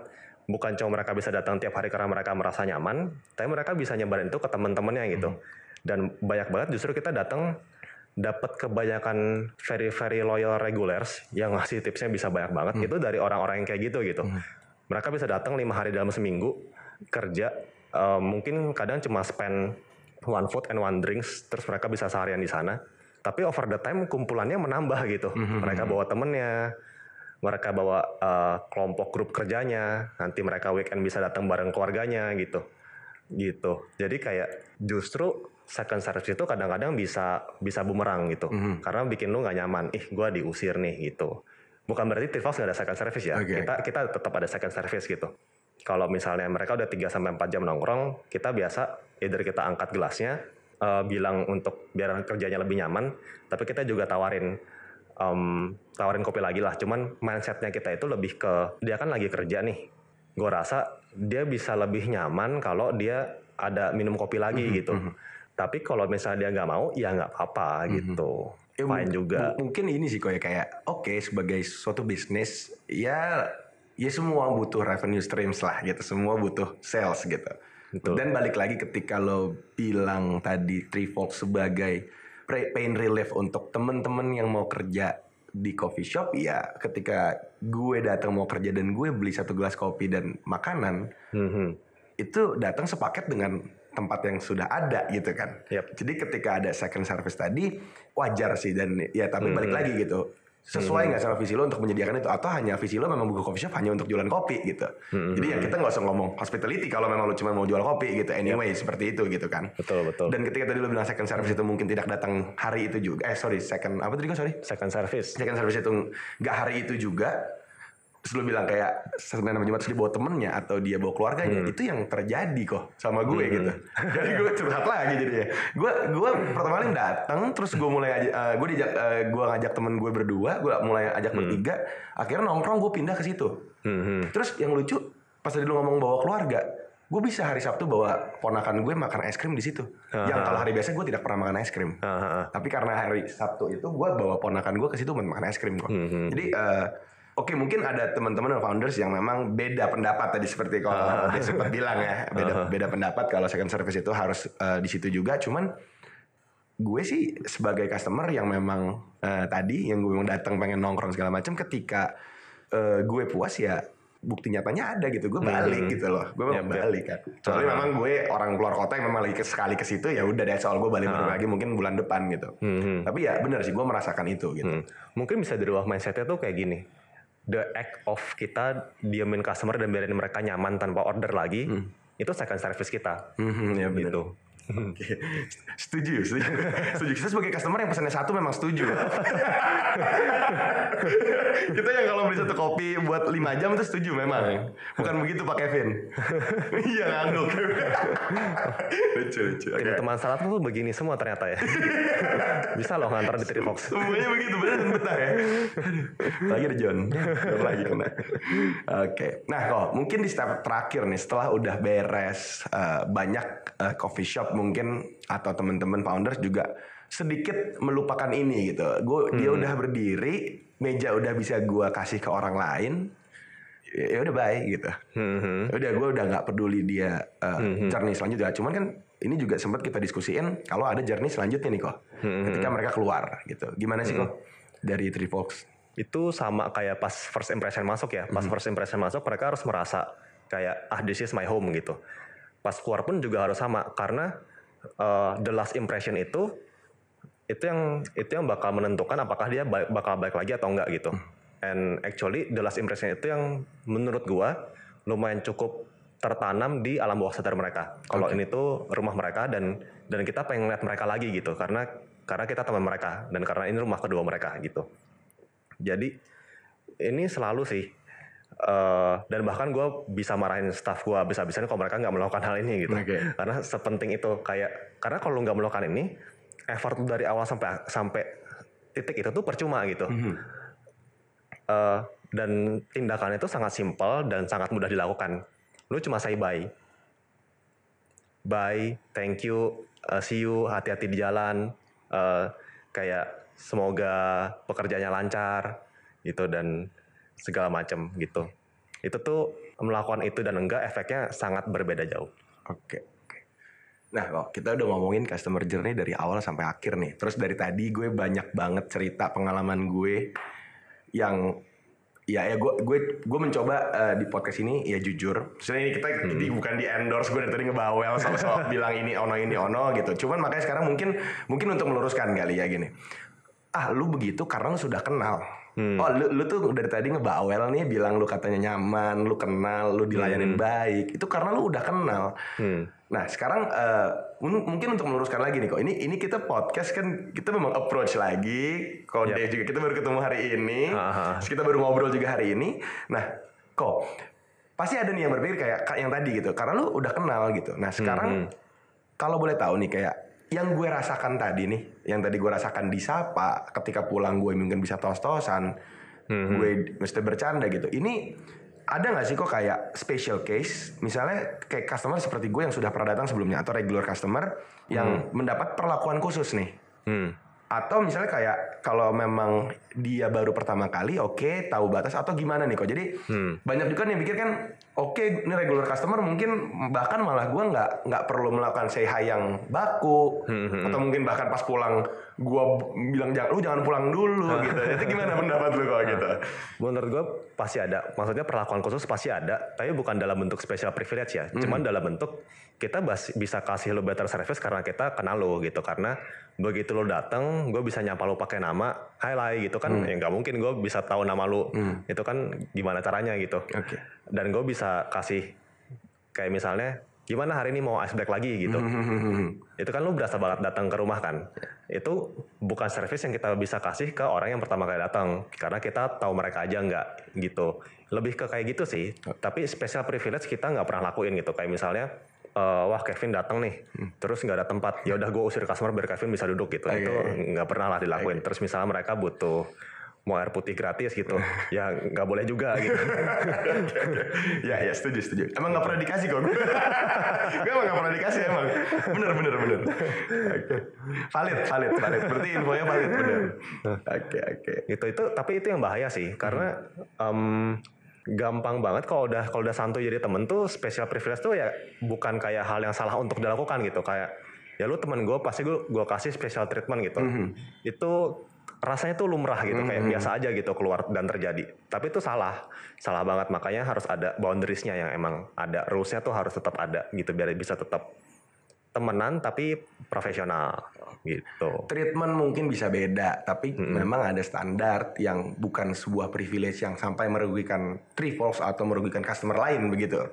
Bukan cuma mereka bisa datang tiap hari karena mereka merasa nyaman tapi mereka bisa nyebarin itu ke teman-temannya gitu. Dan banyak banget justru kita datang dapat kebanyakan very very loyal regulars yang ngasih tipsnya bisa banyak banget. Itu dari orang-orang yang kayak gitu gitu. Mereka bisa datang lima hari dalam seminggu kerja eh, mungkin kadang cuma spend one food and one drinks terus mereka bisa seharian di sana tapi over the time kumpulannya menambah gitu. Mereka bawa temennya mereka bawa eh, kelompok grup kerjanya. Nanti mereka weekend bisa datang bareng keluarganya gitu. Gitu. Jadi kayak justru second service itu kadang-kadang bisa bisa bumerang gitu. Karena bikin lu nggak nyaman. Ih gua diusir nih gitu. Bukan berarti Trifox nggak ada second service ya. Oke. kita kita tetap ada second service gitu. Kalau misalnya mereka udah 3 sampai 4 jam nongkrong kita biasa either kita angkat gelasnya eh, bilang untuk biar kerjanya lebih nyaman tapi kita juga tawarin em, tawarin kopi lagi lah. Cuman mindsetnya kita itu lebih ke dia kan lagi kerja nih. Gue rasa dia bisa lebih nyaman kalau dia ada minum kopi lagi gitu. tapi kalau misalnya dia nggak mau ya nggak apa-apa gitu. Ya, fine mung- juga. mung- mungkin ini sih ya kayak oke sebagai suatu bisnis ya ya semua butuh revenue streams lah gitu. Semua butuh sales gitu Betul. dan balik lagi ketika lo bilang tadi Trifold sebagai pain relief untuk temen-temen yang mau kerja di coffee shop ya ketika gue datang mau kerja dan gue beli satu gelas kopi dan makanan Mhm. itu datang sepaket dengan tempat yang sudah ada gitu kan. Yap. Jadi ketika ada second service tadi wajar sih dan ya tapi balik Hmm. lagi gitu. Sesuai nggak sama visi lo untuk menyediakan itu atau hanya visi lo memang buka coffee shop hanya untuk jualan kopi gitu. Hmm. Jadi ya kita nggak usah ngomong hospitality kalau memang lo cuma mau jual kopi gitu. Anyway seperti itu gitu kan. betul betul Dan ketika tadi lo bilang second service itu mungkin tidak datang hari itu juga. Eh sorry second apa tadi kok sorry? second service second service itu nggak hari itu juga terus lu bilang kayak Senin sama Jumat terus dia bawa temennya atau dia bawa keluarganya? Hmm. itu yang terjadi kok sama gue gitu. Jadi gue curhat lagi jadinya. Gue gue pertama kali datang terus gue mulai aja eh, gue diajak eh, gue ngajak temen gue berdua gue mulai ajak bertiga akhirnya nongkrong gue pindah ke situ. Mhm. terus yang lucu pas tadi lu ngomong bawa keluarga gue bisa hari Sabtu bawa ponakan gue makan es krim di situ. Yang kalau hari biasa gue tidak pernah makan es krim. Ah. tapi karena hari Sabtu itu gue bawa ponakan gue ke situ makan es krim kok. Hmm, Jadi eh, oke mungkin ada teman-teman founders yang memang beda pendapat tadi seperti kalau dia sempat bilang ya beda beda pendapat kalau second service itu harus eh, di situ juga. Cuman gue sih sebagai customer yang memang eh, tadi yang gue memang datang pengen nongkrong segala macam ketika eh, gue puas ya bukti nyatanya ada gitu gue balik gitu loh gue memang yap. balik kan soalnya memang gue orang keluar kota yang memang lagi ke- sekali ke situ ya udah deh soal gue balik baru lagi mungkin bulan depan gitu Mhm. tapi ya benar sih gue merasakan itu gitu Hmm. Mungkin bisa dirubah mindsetnya tuh kayak gini. The act of kita diamin customer dan biarin mereka nyaman tanpa order lagi, itu second service kita. Mhm, ya Gitu. Oke. <laughs> Setuju, setuju. setuju. Kita sebagai customer yang pesannya satu memang setuju. <laughs> kita yang kalau beli satu kopi buat 5 jam itu setuju memang. Bukan begitu Pak Kevin. <laughs> Iya ngangguk. lucu lucu. Tim Oke. teman salat tuh begini semua ternyata ya. Bisa loh ngantar di Trifox. Semuanya begitu benar dan betah ya. Lagi ada John. Lagi kena. Oke. Nah kok mungkin di step terakhir nih setelah udah beres eh, banyak eh, coffee shop mungkin atau teman-teman founders juga sedikit melupakan ini gitu. Gue dia udah berdiri, meja udah bisa gua kasih ke orang lain. Ya ya udah baik gitu. Hmm, Udah gue udah nggak peduli dia uh, journey selanjutnya. Cuman kan ini juga sempat kita diskusiin kalau ada journey selanjutnya nih kok. Ketika mereka keluar gitu. Gimana sih kok dari Three Folks? itu sama kayak pas first impression masuk ya. Pas first impression masuk mereka harus merasa kayak ah this is my home gitu. Pas keluar pun juga harus sama karena uh, the last impression itu itu yang itu yang bakal menentukan apakah dia ba- bakal baik lagi atau enggak gitu. And actually the last impression itu yang menurut gua lumayan cukup tertanam di alam bawah sadar mereka. Kalau ini tuh rumah mereka dan dan kita pengen lihat mereka lagi gitu karena karena kita teman mereka dan karena ini rumah kedua mereka gitu. Jadi ini selalu sih eh, dan bahkan gue bisa marahin staff gue bisa-bisanya kalau mereka nggak melakukan hal ini gitu. Oke. Karena sepenting itu kayak karena kalau lu nggak melakukan ini effort dari awal sampai sampai titik itu tuh percuma gitu. Eh, dan tindakan itu sangat simpel dan sangat mudah dilakukan. Lu cuma say bye. Bye, thank you, uh, see you, hati-hati di jalan. Uh, kayak semoga pekerjaannya lancar gitu dan segala macam gitu. Itu tuh melakukan itu dan enggak efeknya sangat berbeda jauh. Oke. oke. Nah, kok kita udah ngomongin customer journey dari awal sampai akhir nih. Terus dari tadi gue banyak banget cerita pengalaman gue yang ya ya gue gue gue mencoba eh, di podcast ini ya jujur. Sebenarnya ini kita ini bukan di endorse gue dari tadi ngebawel soal <laughs> bilang ini ono ini ono gitu. Cuman makanya sekarang mungkin mungkin untuk meluruskan kali ya gini. Ah, lu begitu karena lu sudah kenal. Oh, lu, lu tuh dari tadi ngebawel nih bilang lu katanya nyaman, lu kenal, lu dilayanin baik. Itu karena lu udah kenal. Nah, sekarang mun- mungkin untuk meluruskan lagi nih kok. Ini ini kita podcast kan kita memang approach lagi. Kode juga kita baru ketemu hari ini. Aha. Terus kita baru ngobrol juga hari ini. Nah, kok pasti ada nih yang berpikir kayak kayak yang tadi gitu. Karena lu udah kenal gitu. Nah, sekarang kalau boleh tahu nih kayak yang gue rasakan tadi nih, yang tadi gue rasakan di Sapa ketika pulang gue mungkin bisa tos-tosan, gue mesti bercanda gitu. Ini ada nggak sih kok kayak special case, misalnya kayak customer seperti gue yang sudah pernah datang sebelumnya atau regular customer yang mendapat perlakuan khusus nih, Hmm. Atau misalnya kayak kalau memang dia baru pertama kali, oke tahu batas atau gimana nih kok. Jadi banyak juga nih yang pikir kan, oke ini regular customer mungkin bahkan malah gue nggak nggak perlu melakukan say hi yang baku, atau mungkin bahkan pas pulang gue bilang jangan lu jangan pulang dulu <laughs> gitu. Itu gimana pendapat lu kok gitu? <laughs> Menurut gue pasti ada. Maksudnya perlakuan khusus pasti ada, tapi bukan dalam bentuk special privilege ya. Cuman dalam bentuk kita bisa kasih lo better service karena kita kenal lo gitu. Karena begitu lo datang, gue bisa nyapa lo pakai nama, hai Lai gitu kan. Ya nggak mungkin gue bisa tahu nama lo. Itu kan gimana caranya gitu. Oke. Dan gue bisa kasih kayak misalnya gimana hari ini mau ice break lagi gitu. itu kan lu berasa banget datang ke rumah kan. Itu bukan service yang kita bisa kasih ke orang yang pertama kali datang karena kita tahu mereka aja nggak gitu. Lebih ke kayak gitu sih. Tapi special privilege kita nggak pernah lakuin gitu. Kayak misalnya eh, wah Kevin datang nih, terus nggak ada tempat, ya udah gue usir customer biar Kevin bisa duduk gitu. Itu nggak pernah lah dilakuin. Terus misalnya mereka butuh mau air putih gratis gitu, <laughs> ya nggak boleh juga gitu. <laughs> ya ya setuju setuju. Emang nggak pernah dikasih kok. <laughs> gue emang nggak pernah dikasih emang. Bener bener bener. Oke. Valid valid valid. Berarti infonya valid bener. Oke oke. gitu itu tapi itu yang bahaya sih karena em, gampang banget kalau udah kalau udah santuy jadi temen tuh special privilege tuh ya bukan kayak hal yang salah untuk dilakukan gitu. Kayak ya lu temen gue pasti gue gue kasih special treatment gitu. Itu rasanya tuh lumrah gitu kayak biasa aja gitu keluar dan terjadi. Tapi itu salah salah banget. Makanya harus ada boundariesnya yang emang ada rulesnya tuh harus tetap ada gitu biar bisa tetap temenan tapi profesional gitu. Treatment mungkin bisa beda, tapi memang ada standar yang bukan sebuah privilege yang sampai merugikan Trifolks atau merugikan customer lain begitu.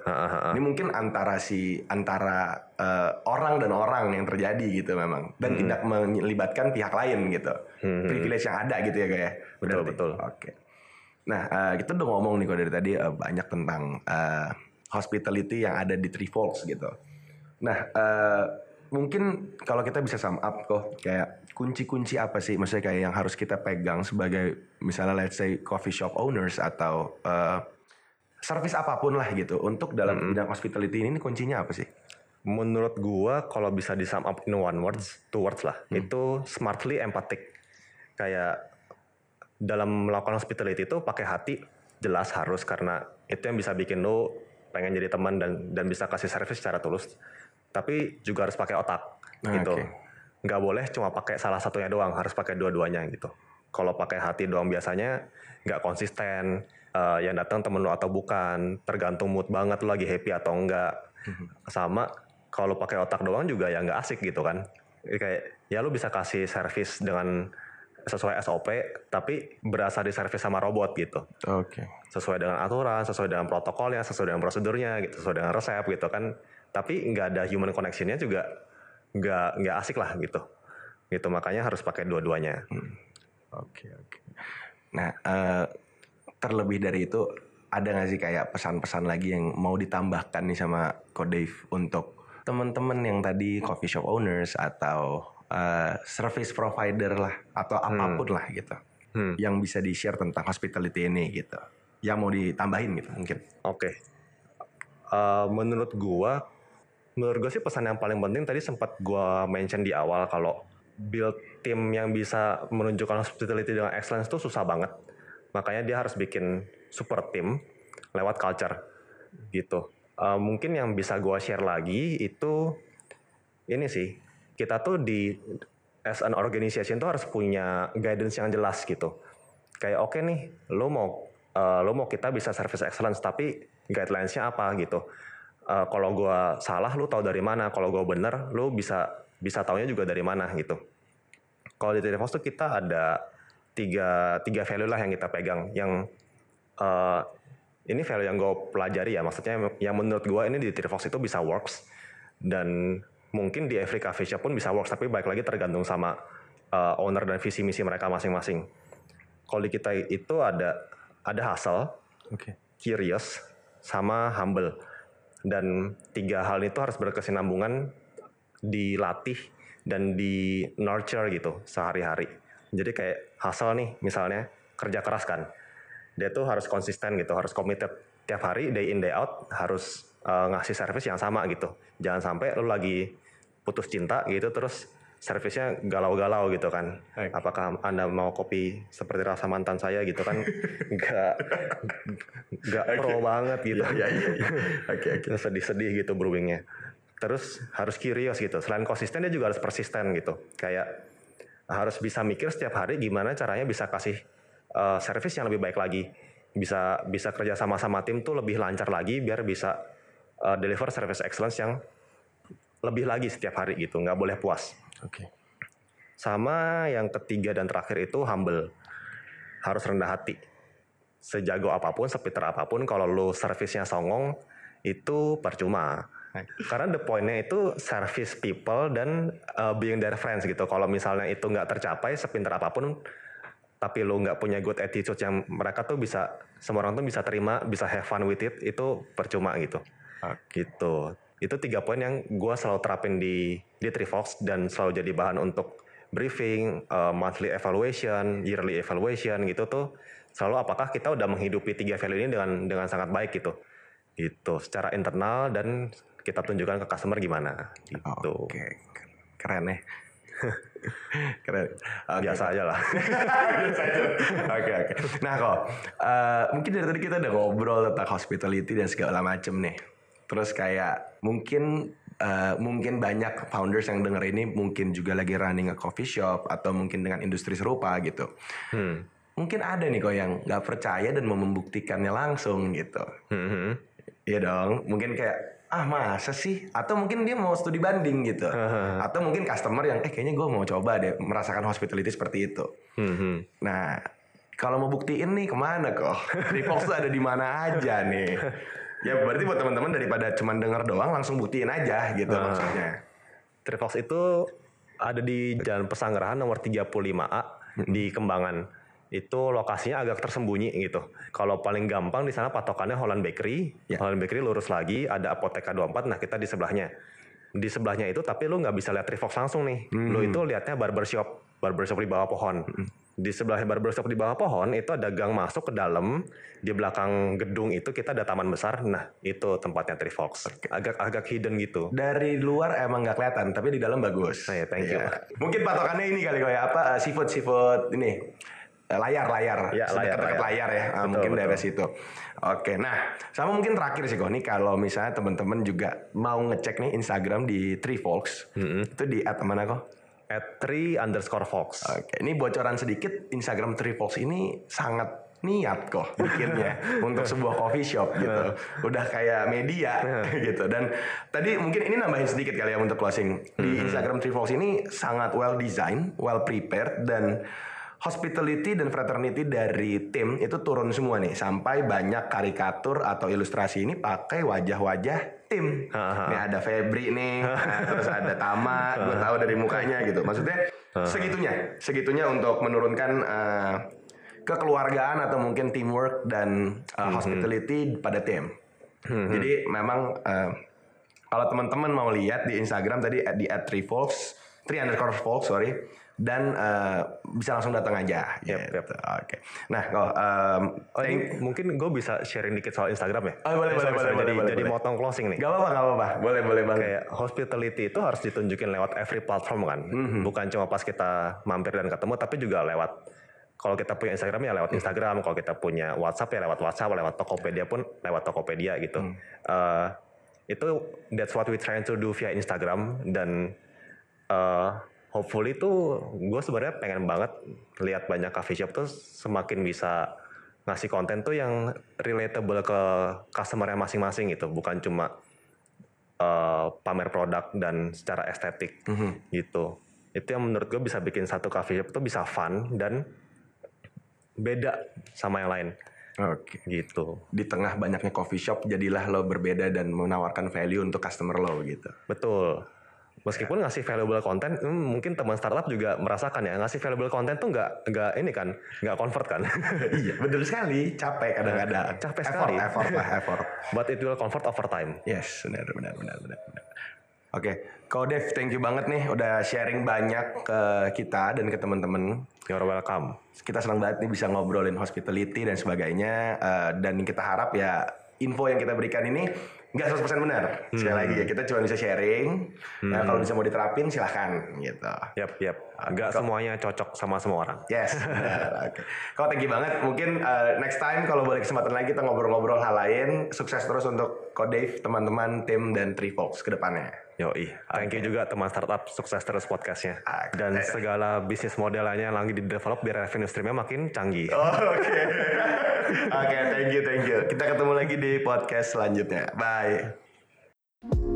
Ini mungkin antara si antara eh, orang dan orang yang terjadi gitu memang dan tidak melibatkan pihak lain gitu. Privilege yang ada gitu ya kayak. Betul, betul. Oke. Nah, eh, kita udah ngomong nih kok dari tadi eh, banyak tentang eh, hospitality yang ada di Trifolks gitu. Nah, eh, mungkin kalau kita bisa sum up kok kayak kunci-kunci apa sih maksudnya kayak yang harus kita pegang sebagai misalnya let's say coffee shop owners atau eh, service apa pun lah gitu untuk dalam bidang hospitality ini, ini kuncinya apa sih? Menurut gua kalau bisa di sum up in one words, two words lah, itu smartly empathic. Kayak dalam melakukan hospitality itu pakai hati jelas harus karena itu yang bisa bikin lo pengen jadi teman dan dan bisa kasih service secara tulus. Tapi juga harus pakai otak Nah, gitu. oke. Nggak boleh cuma pakai salah satunya doang, harus pakai dua-duanya gitu. Kalau pakai hati doang biasanya nggak konsisten. eh, yang datang temen lo atau bukan, tergantung mood banget lo lagi happy atau enggak. Sama kalau pakai otak doang juga ya nggak asik gitu kan. Kayak ya lu bisa kasih service dengan sesuai SOP tapi berasa di service sama robot gitu. Oke. Sesuai dengan aturan, sesuai dengan protokolnya, sesuai dengan prosedurnya gitu, sesuai dengan resep gitu kan. Tapi nggak ada human connection-nya juga nggak nggak asik lah gitu. Gitu makanya harus pakai dua-duanya. Oke oke. Nah eh, terlebih dari itu ada nggak sih kayak pesan-pesan lagi yang mau ditambahkan nih sama Ko Dave untuk teman-teman yang tadi coffee shop owners atau eh, service provider lah atau apa pun lah gitu Hmm. yang bisa di share tentang hospitality ini gitu. Yang mau ditambahin gitu mungkin. Oke. Eh, menurut gua, menurut gua sih pesan yang paling penting tadi sempat gua mention di awal kalau build tim yang bisa menunjukkan hospitality dengan excellence itu susah banget. Makanya dia harus bikin super team lewat culture gitu. Eh, mungkin yang bisa gua share lagi itu ini sih kita tuh di as an organization tuh harus punya guidance yang jelas gitu. Kayak oke nih, lo mau eh, lo mau kita bisa service excellence tapi guidelines-nya apa gitu. Eh, kalau gua salah lu tahu dari mana, kalau gua bener lu bisa bisa taunya juga dari mana gitu. Kalau di Trifox tuh kita ada tiga tiga value lah yang kita pegang yang eh, ini value yang gue pelajari ya maksudnya yang menurut gue ini di Trifox itu bisa works dan mungkin di every cafe shop pun bisa works tapi baik lagi tergantung sama uh, owner dan visi misi mereka masing-masing. Kalau di kita itu ada ada hustle, Oke. curious, sama humble. Dan tiga hal itu harus berkesinambungan dilatih dan di nurture gitu sehari-hari. Jadi kayak hustle nih misalnya kerja keras kan. Dia tuh harus konsisten gitu, harus committed tiap hari day in day out harus uh, ngasih service yang sama gitu. Jangan sampai lu lagi putus cinta gitu terus servisnya galau-galau gitu kan. Oke. Apakah Anda mau kopi seperti rasa mantan saya gitu kan? <laughs> Enggak enggak pro banget gitu. Iya iya iya. Oke oke. Kita <laughs> sedih-sedih gitu brewingnya. Terus harus curious gitu. Selain konsisten dia juga harus persisten gitu. Kayak harus bisa mikir setiap hari gimana caranya bisa kasih uh, service yang lebih baik lagi. Bisa bisa kerja sama sama tim tuh lebih lancar lagi biar bisa uh, deliver service excellence yang lebih lagi setiap hari gitu. Nggak boleh puas. Oke. Sama yang ketiga dan terakhir itu humble. Harus rendah hati. Sejago apa pun, sepinter apa pun, kalau lu servisnya songong, itu percuma. Karena the pointnya itu service people dan uh, being their friends gitu. Kalau misalnya itu nggak tercapai, sepinter apa pun, tapi lu nggak punya good attitude yang mereka tuh bisa, semua orang tuh bisa terima, bisa have fun with it, itu percuma gitu. Gitu. Itu tiga poin yang gue selalu terapin di di Trifox dan selalu jadi bahan untuk briefing, uh, monthly evaluation, yearly evaluation gitu tuh selalu apakah kita udah menghidupi tiga value ini dengan dengan sangat baik gitu. Gitu, secara internal dan kita tunjukkan ke customer gimana gitu. Oke. Keren ya. <laughs> Keren. Oke. Biasa aja lah. <laughs> Biasa aja. Oke oke. Nah kok eh, mungkin dari tadi kita udah ngobrol tentang hospitality dan segala macem nih. Terus kayak mungkin eh, mungkin banyak founders yang denger ini mungkin juga lagi running a coffee shop atau mungkin dengan industri serupa gitu. Hmm. Mungkin ada nih kok yang nggak percaya dan mau membuktikannya langsung gitu. Hmm. Iya dong, mungkin kayak ah masa sih atau mungkin dia mau studi banding gitu atau mungkin customer yang eh kayaknya gue mau coba deh merasakan hospitality seperti itu Hmm, nah kalau mau buktiin nih ke mana kok <laughs> tuh ada di mana aja nih ya berarti buat teman-teman daripada cuma denger doang langsung buktiin aja gitu maksudnya Trifox itu ada di Jalan Pesanggerahan nomor 35A di Kembangan. Itu lokasinya agak tersembunyi gitu. Kalau paling gampang di sana patokannya Holland Bakery. Ya. Holland Bakery lurus lagi ada Apoteka 24. Nah, kita di sebelahnya. Di sebelahnya itu tapi lu nggak bisa lihat Trifox langsung nih. Lu itu lihatnya barbershop, barbershop di bawah pohon. Di sebelahnya barbershop di bawah pohon itu ada gang masuk ke dalam. Di belakang gedung itu kita ada taman besar. Nah, itu tempatnya Trifox. Agak agak hidden gitu. dari luar emang nggak kelihatan tapi di dalam bagus Oh, iya, thank you. Iya. mungkin patokannya ini kali kok ya apa eh, seafood seafood ini eh, layar layar Ya, layar, layar. layar ya Ah, Betul, mungkin betul. daerah situ oke nah sama mungkin terakhir sih kok nih kalau misalnya teman-teman juga mau ngecek nih Instagram di Three Folks itu di at mana kok At 3 underscore Fox. Oke, ini bocoran sedikit Instagram Three Folks ini sangat niat kok bikinnya <laughs> untuk sebuah coffee shop gitu. Udah kayak media gitu. Dan tadi mungkin ini nambahin sedikit kali ya untuk closing. Di Instagram Three Folks ini sangat well design, well prepared dan hospitality dan fraternity dari tim itu turun semua nih sampai banyak karikatur atau ilustrasi ini pakai wajah-wajah tim. Nih ada Febri nih, <laughs> nah, terus ada Tama, gue tahu dari mukanya gitu. Maksudnya segitunya, segitunya untuk menurunkan eh, kekeluargaan atau mungkin teamwork dan eh, hospitality pada tim. Jadi memang eh, kalau teman-teman mau lihat di Instagram tadi di folks, three underscore folks sorry, dan eh, bisa langsung datang aja. Yep, gitu. Oke. Nah, kalau em, Oh, thank- ini mungkin gue bisa sharing dikit soal Instagram ya? Oh, boleh, Eh, boleh, boleh, jadi, boleh, jadi boleh. motong closing nih. Gak apa-apa, gak apa-apa. Boleh, boleh banget. Kayak hospitality itu harus ditunjukin lewat every platform kan. Mhm. Bukan cuma pas kita mampir dan ketemu, tapi juga lewat kalau kita punya Instagram ya lewat Instagram, kalau kita punya WhatsApp ya lewat WhatsApp, lewat Tokopedia pun lewat Tokopedia gitu. Hmm. Eh, itu that's what we trying to do via Instagram dan eh, hopefully tuh gue sebenarnya pengen banget lihat banyak coffee shop tuh semakin bisa ngasih konten tuh yang relatable ke customer-nya masing-masing gitu, bukan cuma eh, pamer produk dan secara estetik gitu. Itu yang menurut gue bisa bikin satu coffee shop tuh bisa fun dan beda sama yang lain Oke. gitu. Di tengah banyaknya coffee shop, jadilah lo berbeda dan menawarkan value untuk customer lo gitu. Betul. Meskipun ngasih valuable content, hmm, mungkin teman startup juga merasakan ya ngasih valuable content tuh nggak nggak ini kan nggak convert kan. <laughs> iya, betul sekali. Capek kadang-kadang. <laughs> Capek effort, sekali. Effort lah, <laughs> effort. But it will convert over time. Yes, benar, benar, benar, benar, benar. Oke, Kau Dev, thank you banget nih udah sharing banyak ke kita dan ke teman-teman. You're welcome. Kita senang banget nih bisa ngobrolin hospitality dan sebagainya. Eh, dan kita harap ya info yang kita berikan ini nggak 100% benar. Sekali lagi ya, kita cuma bisa sharing. Nah, kalau bisa mau diterapin silahkan gitu. Yap, yap. Nggak semuanya cocok sama semua orang. Yes, <laughs> benar. Oke. Kau thank you banget. Mungkin uh, next time kalau boleh kesempatan lagi kita ngobrol-ngobrol hal lain. Sukses terus untuk Ko Dave, teman-teman, tim dan Folks ke depannya. Yoi. Thank you juga teman startup sukses terus podcastnya. Oke. Dan segala bisnis modelnya yang lagi di develop biar revenue streamnya makin canggih. Oh, Oke. <laughs> Oke, thank you, thank you. Kita ketemu lagi di podcast selanjutnya. Bye.